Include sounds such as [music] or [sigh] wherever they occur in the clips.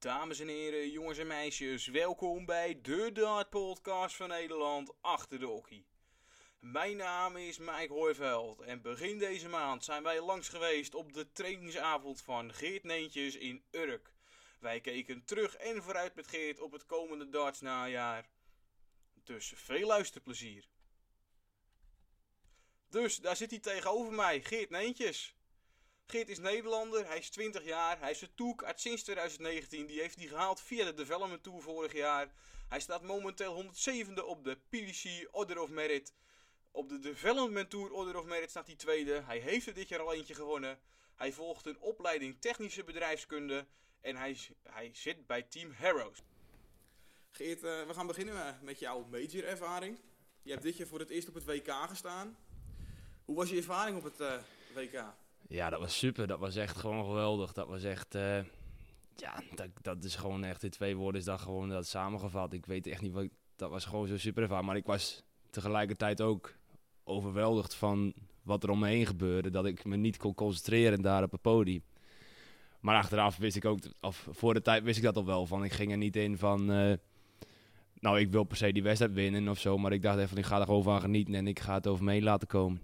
Dames en heren, jongens en meisjes, welkom bij de Dart Podcast van Nederland achter de hockey. Mijn naam is Mike Hooiveld en begin deze maand zijn wij langs geweest op de trainingsavond van Geert Neentjes in Urk. Wij keken terug en vooruit met Geert op het komende darts najaar. Dus veel luisterplezier. Dus daar zit hij tegenover mij, Geert Neentjes. Geert is Nederlander, hij is 20 jaar, hij is de tourkaart sinds 2019. Die heeft hij gehaald via de Development Tour vorig jaar. Hij staat momenteel 107e op de PDC Order of Merit. Op de Development Tour Order of Merit staat hij tweede. Hij heeft er dit jaar al eentje gewonnen. Hij volgt een opleiding technische bedrijfskunde en hij, hij zit bij Team Heroes. Geert, uh, we gaan beginnen eh, met jouw major ervaring. Je hebt dit jaar voor het eerst op het WK gestaan. Hoe was je ervaring op het uh, WK? Ja, dat was super. Dat was echt gewoon geweldig. Dat was echt, uh, ja, dat, dat is gewoon echt in twee woorden is dat gewoon dat samengevat. Ik weet echt niet wat, dat was gewoon zo super ervaren. Maar ik was tegelijkertijd ook overweldigd van wat er om me heen gebeurde. Dat ik me niet kon concentreren daar op het podium. Maar achteraf wist ik ook, of voor de tijd wist ik dat al wel. Van ik ging er niet in van, uh, nou ik wil per se die wedstrijd winnen of zo. Maar ik dacht even, ik ga er gewoon van genieten en ik ga het over me heen laten komen.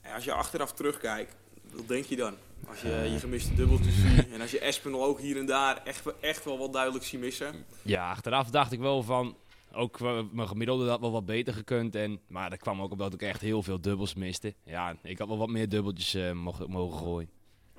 En als je achteraf terugkijkt, wat denk je dan? Als je je gemiste dubbeltjes ziet [laughs] en als je Espinol ook hier en daar echt, echt wel wat duidelijk ziet missen. Ja, achteraf dacht ik wel van, ook mijn gemiddelde had wel wat beter gekund. En, maar dat kwam ook omdat ik echt heel veel dubbels miste. Ja, ik had wel wat meer dubbeltjes uh, mogen, mogen gooien.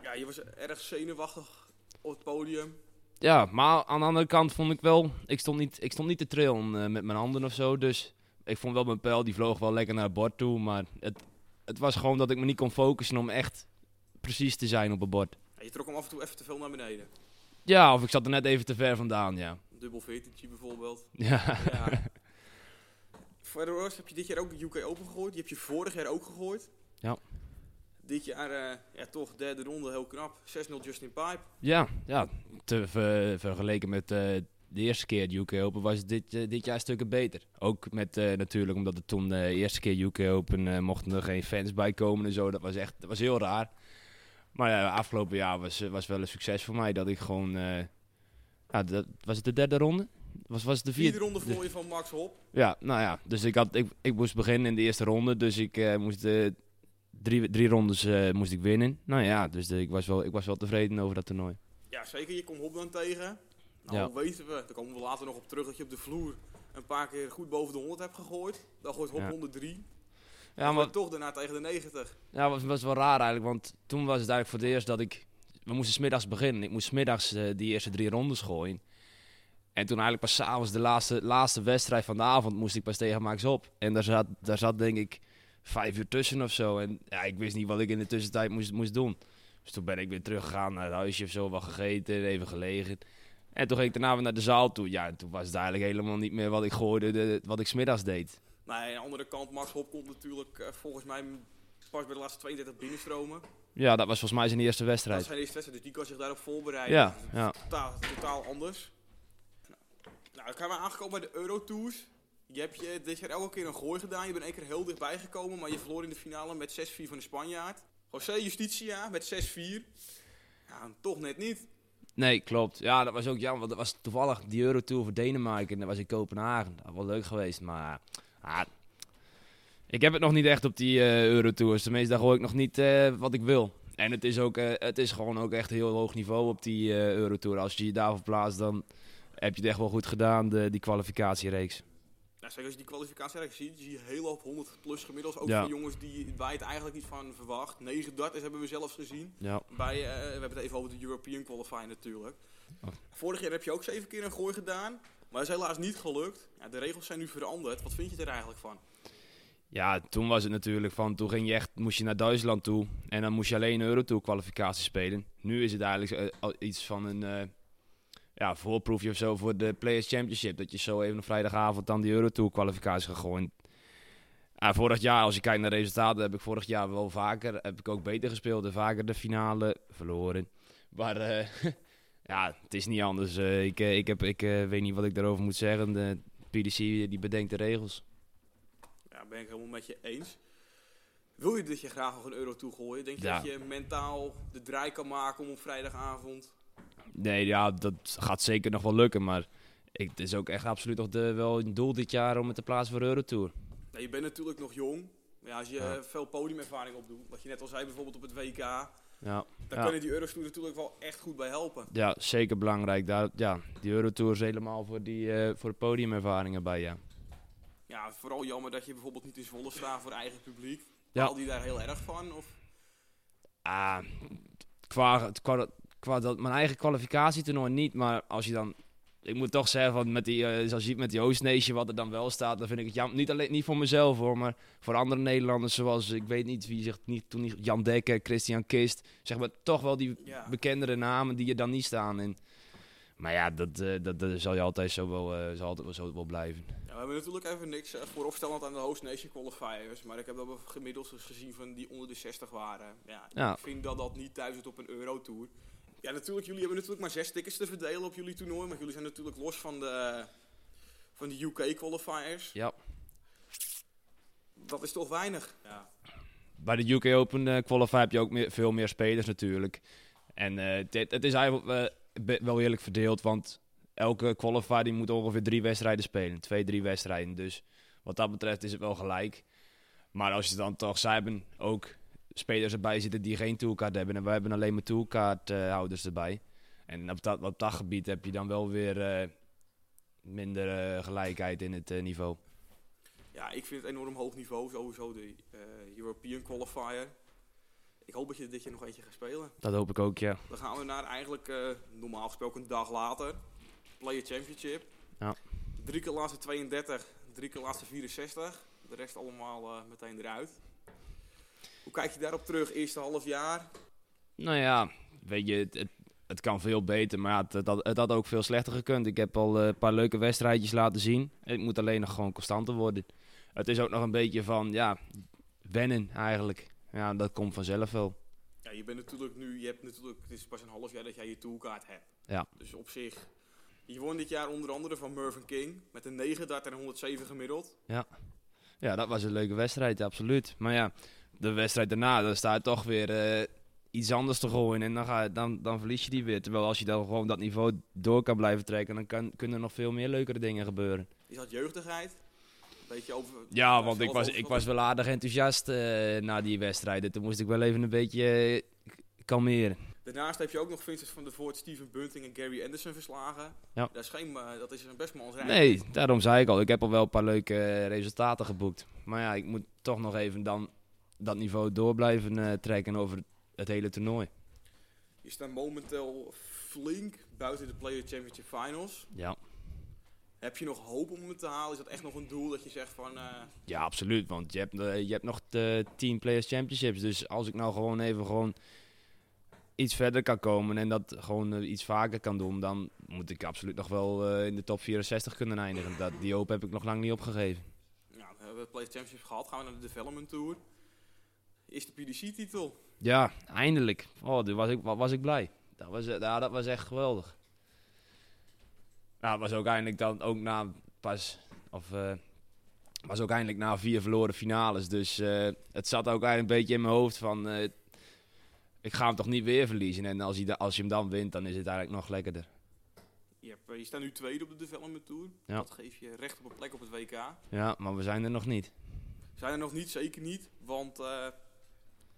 Ja, je was erg zenuwachtig op het podium. Ja, maar aan de andere kant vond ik wel, ik stond niet, ik stond niet te trillen uh, met mijn handen of zo. Dus ik vond wel mijn pijl, die vloog wel lekker naar het bord toe. Maar het, het was gewoon dat ik me niet kon focussen om echt precies te zijn op het bord. Ja, je trok hem af en toe even te veel naar beneden. Ja, of ik zat er net even te ver vandaan, ja. Dubbel veertientje bijvoorbeeld. Ja. ja. [laughs] Verder heb je dit jaar ook de UK Open gegooid. Die heb je vorig jaar ook gegooid. Ja. Dit jaar uh, ja, toch derde ronde, heel knap. 6-0 Justin Pipe. Ja, ja. Te ver, vergeleken met uh, de eerste keer de UK Open was dit, uh, dit jaar stukken beter. Ook met natuurlijk, omdat het toen de eerste keer UK Open mochten er geen fans bij komen en zo. Dat was echt, dat was heel raar. Maar ja, afgelopen jaar was, was wel een succes voor mij. Dat ik gewoon. Ja, dat, was het de derde ronde? Was, was het de vierde, vierde ronde voor je van Max Hop? Ja, nou ja. Dus ik, had, ik, ik moest beginnen in de eerste ronde. Dus ik uh, moest uh, drie, drie rondes moest ik winnen. Nou ja, dus de, ik, was wel, ik was wel tevreden over dat toernooi. Ja, zeker. Je komt Hop dan tegen. Nou, ja. weten we, daar komen we later nog op terug, dat je op de vloer een paar keer goed boven de 100 hebt gegooid. Dan gooit Hop ja. 103. Ja, maar toch daarna tegen de 90. Ja, was, was wel raar eigenlijk, want toen was het eigenlijk voor het eerst dat ik... We moesten smiddags beginnen. Ik moest smiddags uh, die eerste drie rondes gooien. En toen eigenlijk pas s'avonds de laatste, laatste wedstrijd van de avond moest ik pas tegen Max op. En daar zat, daar zat denk ik vijf uur tussen of zo. En ja, ik wist niet wat ik in de tussentijd moest, moest doen. Dus toen ben ik weer teruggegaan naar het huisje of zo, wat gegeten, even gelegen. En toen ging ik daarna weer naar de zaal toe. Ja, en toen was het eigenlijk helemaal niet meer wat ik gooide, de, wat ik smiddags deed. Nee, aan de andere kant, Max Hop komt natuurlijk uh, volgens mij pas bij de laatste 32 binnenstromen. Ja, dat was volgens mij zijn eerste wedstrijd. Dat was zijn eerste wedstrijd, dus die kan zich daarop voorbereiden. Ja, ja. Totaal, totaal anders. Nou, nou, dan gaan we aangekomen bij de Eurotours. Je hebt je dit jaar elke keer een gooi gedaan. Je bent één keer heel dichtbij gekomen, maar je verloor in de finale met 6-4 van de Spanjaard. José Justitia met 6-4. Ja, toch net niet. Nee, klopt. Ja, dat was ook jammer, want dat was toevallig die Eurotour voor Denemarken. En dat was in Kopenhagen. Dat was wel leuk geweest, maar... Ah, ik heb het nog niet echt op die uh, Eurotours. Tenminste, daar gooi ik nog niet uh, wat ik wil. En het is, ook, uh, het is gewoon ook echt heel hoog niveau op die Eurotour. Als je je daarvoor plaatst, dan heb je het echt wel goed gedaan, de, die kwalificatiereeks. Nou, zeker als je die kwalificatiereeks ziet, zie je heel op 100 plus gemiddeld. Ook ja. voor jongens die, je het eigenlijk niet van verwacht. 9 darters hebben we zelfs gezien. Ja. Bij, we hebben het even over de European Qualifier natuurlijk. Oh. Vorig jaar heb je ook zeven keer een gooi gedaan. Maar dat is helaas niet gelukt. Ja, de regels zijn nu veranderd. Wat vind je er eigenlijk van? Ja, toen was het natuurlijk van, toen ging je echt, moest je naar Duitsland toe en dan moest je alleen Eurotour kwalificatie spelen. Nu is het eigenlijk uh, iets van een uh, ja, voorproefje of zo voor de Players Championship. Dat je zo even op vrijdagavond dan die Eurotour kwalificatie gaat gooien. Vorig jaar, als je kijkt naar de resultaten, heb ik vorig jaar wel vaker, heb ik ook beter gespeeld en vaker de finale verloren. Maar [laughs] ja, het is niet anders. ik, ik, heb, ik weet niet wat ik daarover moet zeggen. De PDC die bedenkt de regels ben ik helemaal met je eens. Wil je dat je graag nog een euro toegooien? Denk je ja. dat je mentaal de draai kan maken om op vrijdagavond Nee, ja, dat gaat zeker nog wel lukken. Maar ik, het is ook echt absoluut nog de, wel een doel dit jaar om het te plaatsen voor de Eurotour. Ja, je bent natuurlijk nog jong. Maar ja, als je Ja. eh, veel podiumervaring opdoet, wat je net al zei bijvoorbeeld op het WK, Ja, Ja. kunnen die Eurotour natuurlijk wel echt goed bij helpen. ja zeker belangrijk. Daar, ja, die Eurotour is helemaal voor, die, eh, voor de podiumervaringen bij, ja. Ja, vooral jammer dat je bijvoorbeeld niet in Zwolle staat voor eigen publiek. Ja. Haal die daar heel erg van? Of? Ah, qua, qua, qua dat, mijn eigen kwalificatietoernooi niet, maar als je dan... Ik moet toch zeggen, van met die, eh, zoals je ziet met die Oostnation, wat er dan wel staat, dan vind ik het jammer. Niet, alleen, niet voor mezelf hoor, maar voor andere Nederlanders zoals, ik weet niet wie zegt, niet, toen niet, Jan Dekker, Christian Kist. Zeg maar toch wel die Ja. bekendere namen die er dan niet staan. in. maar ja, dat, eh, dat, dat zal je altijd zo wel, eh, zal altijd wel zo wel blijven. Ja, we hebben natuurlijk even niks uh, vooropstellend aan de Host Nation qualifiers. Maar ik heb dat gemiddeld gezien van die onder de 60 waren. Ja, Ja. Ik vind dat dat niet thuis op een Eurotour. Ja, natuurlijk, jullie hebben natuurlijk maar zes tickets te verdelen op jullie toernooi. Maar jullie zijn natuurlijk los van de, van de UK qualifiers. Ja. Dat is toch weinig. Ja. Bij de UK Open eh qualifier heb je ook meer, veel meer spelers natuurlijk. En eh, het, het is eigenlijk eh, wel eerlijk verdeeld, want elke qualifier die moet ongeveer drie wedstrijden spelen. Twee, drie wedstrijden. Dus wat dat betreft is het wel gelijk. Maar als je dan toch, zij hebben ook spelers erbij zitten die geen toolkaart hebben. En wij hebben alleen maar toolkaarthouders erbij. En op dat, op dat gebied heb je dan wel weer eh, minder eh, gelijkheid in het eh, niveau. ja, ik vind het enorm hoog niveau. Sowieso de European qualifier. Ik hoop dat je dit jaar nog eentje gaat spelen. Dat hoop ik ook, ja. Dan gaan we naar eigenlijk normaal gesproken een dag later. Player Championship. Ja. Drie keer laatste 32, drie keer laatste 64. De rest allemaal meteen eruit. Hoe kijk je daarop terug? Eerste half jaar? Nou ja, weet je, het, het, het kan veel beter, maar ja, het, het, had, het had ook veel slechter gekund. Ik heb al eh, een paar leuke wedstrijdjes laten zien. Het moet alleen nog gewoon constanter worden. Het is ook nog een beetje van, ja, wennen eigenlijk. Ja, dat komt vanzelf wel. Ja, je bent natuurlijk nu, je hebt natuurlijk, het is pas een half jaar dat jij je toolkaart hebt. Ja. Dus op zich. Je won dit jaar onder andere van Mervyn King met een 9 dart en 107 gemiddeld. Ja, dat was een leuke wedstrijd, absoluut. Maar ja, de wedstrijd daarna, dan sta je toch weer eh, iets anders te gooien. En dan, ga dan, dan verlies je die weer. Terwijl als je dan gewoon dat niveau door kan blijven trekken, dan kan, kunnen er nog veel meer leukere dingen gebeuren. Je had jeugdigheid. Beetje over. Ja, want ik was, ik was wel aardig enthousiast eh, na die wedstrijden. Toen moest ik wel even een beetje eh, kalmeren. Daarnaast heb je ook nog Vincent van der Voort, Steven Bunting en Gary Anderson verslagen. Ja. Dat is, geen, eh, dat is een best wel. Nee, daarom zei ik al. Ik heb al wel een paar leuke resultaten geboekt. Maar ja, ik moet toch nog even dan dat niveau door blijven eh, trekken over het hele toernooi. Je staat momenteel flink buiten de Player Championship Finals. Ja. Heb je nog hoop om het te halen? Is dat echt nog een doel dat je zegt van... eh, Ja, absoluut. Want je hebt, eh, je hebt nog de Team Players Championships. Dus als ik nou gewoon even gewoon iets verder kan komen en dat gewoon iets vaker kan doen, dan moet ik absoluut nog wel in de top 64 kunnen eindigen. Dat, die hoop heb ik nog lang niet opgegeven. nou, we hebben de Player Championship gehad. Gaan we naar de Development Tour. Eerste PDC-titel. Ja, eindelijk. Oh, daar was ik, wa- was ik blij. Dat was, eh, ja, dat was echt geweldig. Nou, het was ook eindelijk dan ook na pas, of eh, was ook eindelijk na vier verloren finales. Dus eh, het zat ook eigenlijk een beetje in mijn hoofd van, ik ga hem toch niet weer verliezen. En als, hij als je hem dan wint, dan is het eigenlijk nog lekkerder. Je, hebt, je staat nu tweede op de Development Tour. Ja. Dat geeft je recht op een plek op het WK. Ja, maar we zijn er nog niet. Zijn er nog niet, zeker niet. Want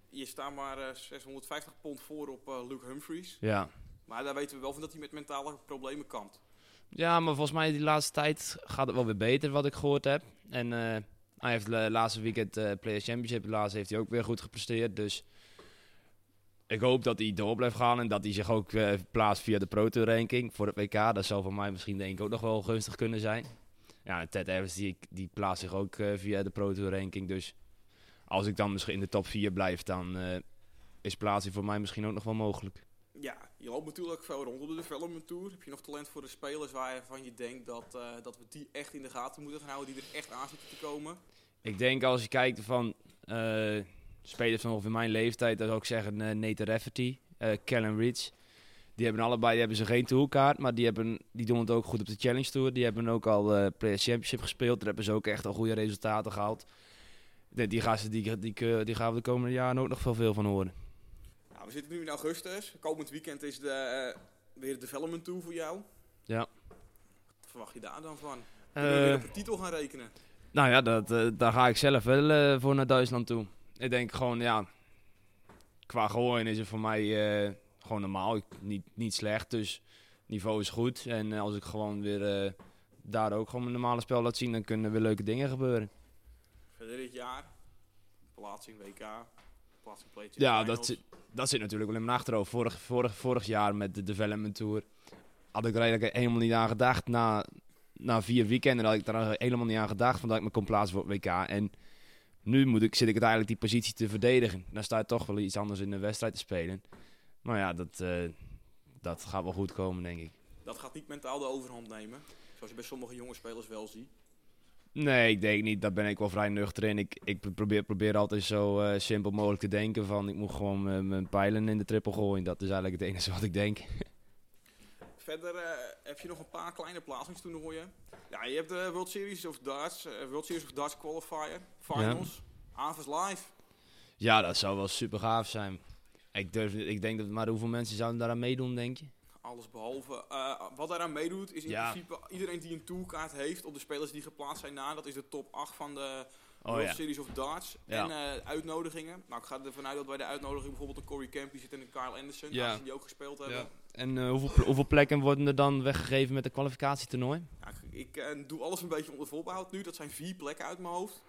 je staat maar eh, 650 pond voor op eh, Luke Humphries. Ja. Maar daar weten we wel van dat hij met mentale problemen kampt. Ja, maar volgens mij die laatste tijd gaat het wel weer beter, wat ik gehoord heb. En eh, hij heeft de laatste weekend eh Players Championship, laatst heeft hij ook weer goed gepresteerd. Dus ik hoop dat hij door blijft gaan en dat hij zich ook eh, plaatst via de Pro Tour ranking voor het WK. Dat zou voor mij misschien denk ik ook nog wel gunstig kunnen zijn. Ja, Ted Evans die, die plaatst zich ook eh, via de Pro Tour ranking. Dus als ik dan misschien in de top 4 blijf, dan eh, is plaatsing voor mij misschien ook nog wel mogelijk. Ja, je loopt natuurlijk veel rond op de Development Tour. Heb je nog talent voor de spelers waarvan je denkt dat, eh, dat we die echt in de gaten moeten gaan houden, die er echt aan zitten te komen? Ik denk als je kijkt van eh, spelers van ongeveer mijn leeftijd, dan zou ik zeggen eh Nathan Rafferty, eh Callum Rich. Die hebben allebei die hebben ze geen tourkaart, maar die, hebben, die doen het ook goed op de Challenge Tour. Die hebben ook al Players Championship gespeeld. Daar hebben ze ook echt al goede resultaten gehaald. Die, die, gasten, die, die, die, die gaan we de komende jaren ook nog veel, veel van horen. Nou, we zitten nu in augustus. Komend weekend is de, eh, weer de development toe voor jou. Ja. Wat verwacht je daar dan van? Kun je Eh, weer op de titel gaan rekenen? Nou ja, dat, eh, daar ga ik zelf wel eh, voor naar Duitsland toe. Ik denk gewoon, ja, qua gooien is het voor mij eh, gewoon normaal. Ik, niet, niet slecht, dus niveau is goed. En eh, als ik gewoon weer eh, daar ook gewoon mijn normale spel laat zien, dan kunnen er weer leuke dingen gebeuren. Dit jaar, plaatsing WK, plaatsing Ja, dat zit, dat zit natuurlijk wel in mijn achterhoofd. Vorig, vorig, vorig jaar met de Development Tour had ik er eigenlijk helemaal niet aan gedacht. Na, na vier weekenden had ik daar helemaal niet aan gedacht, van dat ik me kon plaatsen voor het WK. En nu moet ik, zit ik het eigenlijk die positie te verdedigen. Dan staat toch wel iets anders in de wedstrijd te spelen. Maar ja, dat, eh, dat gaat wel goed komen, denk ik. Dat gaat niet mentaal de overhand nemen. Zoals je bij sommige jonge spelers wel ziet. Nee, ik denk niet. Daar ben ik wel vrij nuchter in. Ik, ik probeer, probeer altijd zo eh, simpel mogelijk te denken. Van ik moet gewoon mijn- mijn pijlen in de triple gooien. Dat is eigenlijk het enige [laughs] wat ik denk. Verder eh, heb je nog een paar kleine plaatsingstoernooien. Ja, je hebt de World Series of Darts, eh, World Series of Darts Qualifier, Finals, Avers Live. Ja, dat zou wel super gaaf zijn. Ik, durf, ik denk dat maar hoeveel mensen zouden daaraan meedoen, denk je? Alles behalve. eh, wat daaraan meedoet is in Ja. principe iedereen die een toolkaart heeft op de spelers die geplaatst zijn na. Dat is de top 8 van de Oh World ja. Series of Darts. Ja. En eh, uitnodigingen. Nou, ik ga ervan uit dat bij de uitnodiging bijvoorbeeld een Corey Campy zit en een Kyle Anderson. Ja. die ook gespeeld hebben. Ja. En eh, hoeveel, hoeveel plekken worden er dan weggegeven met de kwalificatietoernooi? Ja, ik ik, doe alles een beetje onder voorbehoud nu. Dat zijn vier plekken uit mijn hoofd.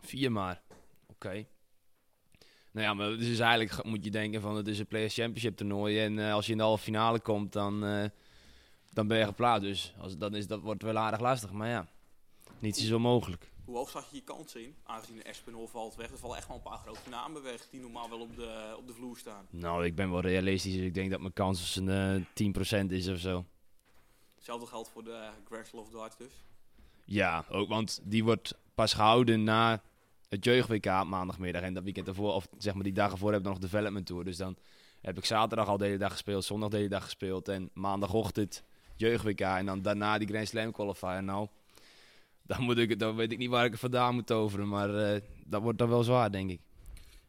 Vier maar. Oké. Nou ja, maar dus is eigenlijk ga- moet je denken van het is een Players Championship toernooi. En eh, als je in de halve finale komt, dan, eh, dan ben je geplaatst. Dus als, dan is, dat wordt wel aardig lastig. Maar ja, niet zo mogelijk. Hoe hoog zag je je kansen in? Aangezien de Espinol valt weg. Er vallen echt wel een paar grote namen weg die normaal wel op de, op de vloer staan. Nou, ik ben wel realistisch. Dus ik denk dat mijn kans een eh 10% is of zo. Hetzelfde geldt voor de Gressel of Darts dus. Ja, ook, want die wordt pas gehouden na het jeugd-WK maandagmiddag. En dat weekend daarvoor, of zeg maar die dagen voor, heb ik nog development tour. Dus dan heb ik zaterdag al de hele dag gespeeld, zondag de hele dag gespeeld. En maandagochtend jeugd-WK en dan daarna die Grand Slam qualifier. Nou, dan, moet ik, dan weet ik niet waar ik het vandaan moet toveren. Maar eh, dat wordt dan wel zwaar, denk ik.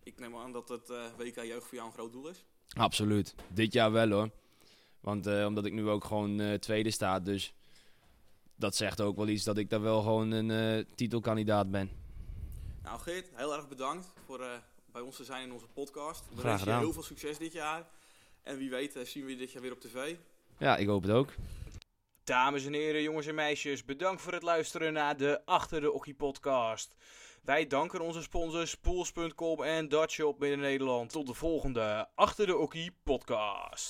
Ik neem aan dat het eh, WK Jeugd voor jou een groot doel is. Absoluut. Dit jaar wel hoor. Want eh, omdat ik nu ook gewoon tweede sta, dus dat zegt ook wel iets dat ik daar wel gewoon een titelkandidaat ben. Nou Geert, heel erg bedankt voor eh, bij ons te zijn in onze podcast. We Graag wensen je gedaan. heel veel succes dit jaar. En wie weet eh, zien we je dit jaar weer op tv. Ja, ik hoop het ook. Dames en heren, jongens en meisjes, bedankt voor het luisteren naar de Achter de Okkie podcast. Wij danken onze sponsors Pools.com en Dutch Shop Midden-Nederland. Tot de volgende Achter de Okkie podcast.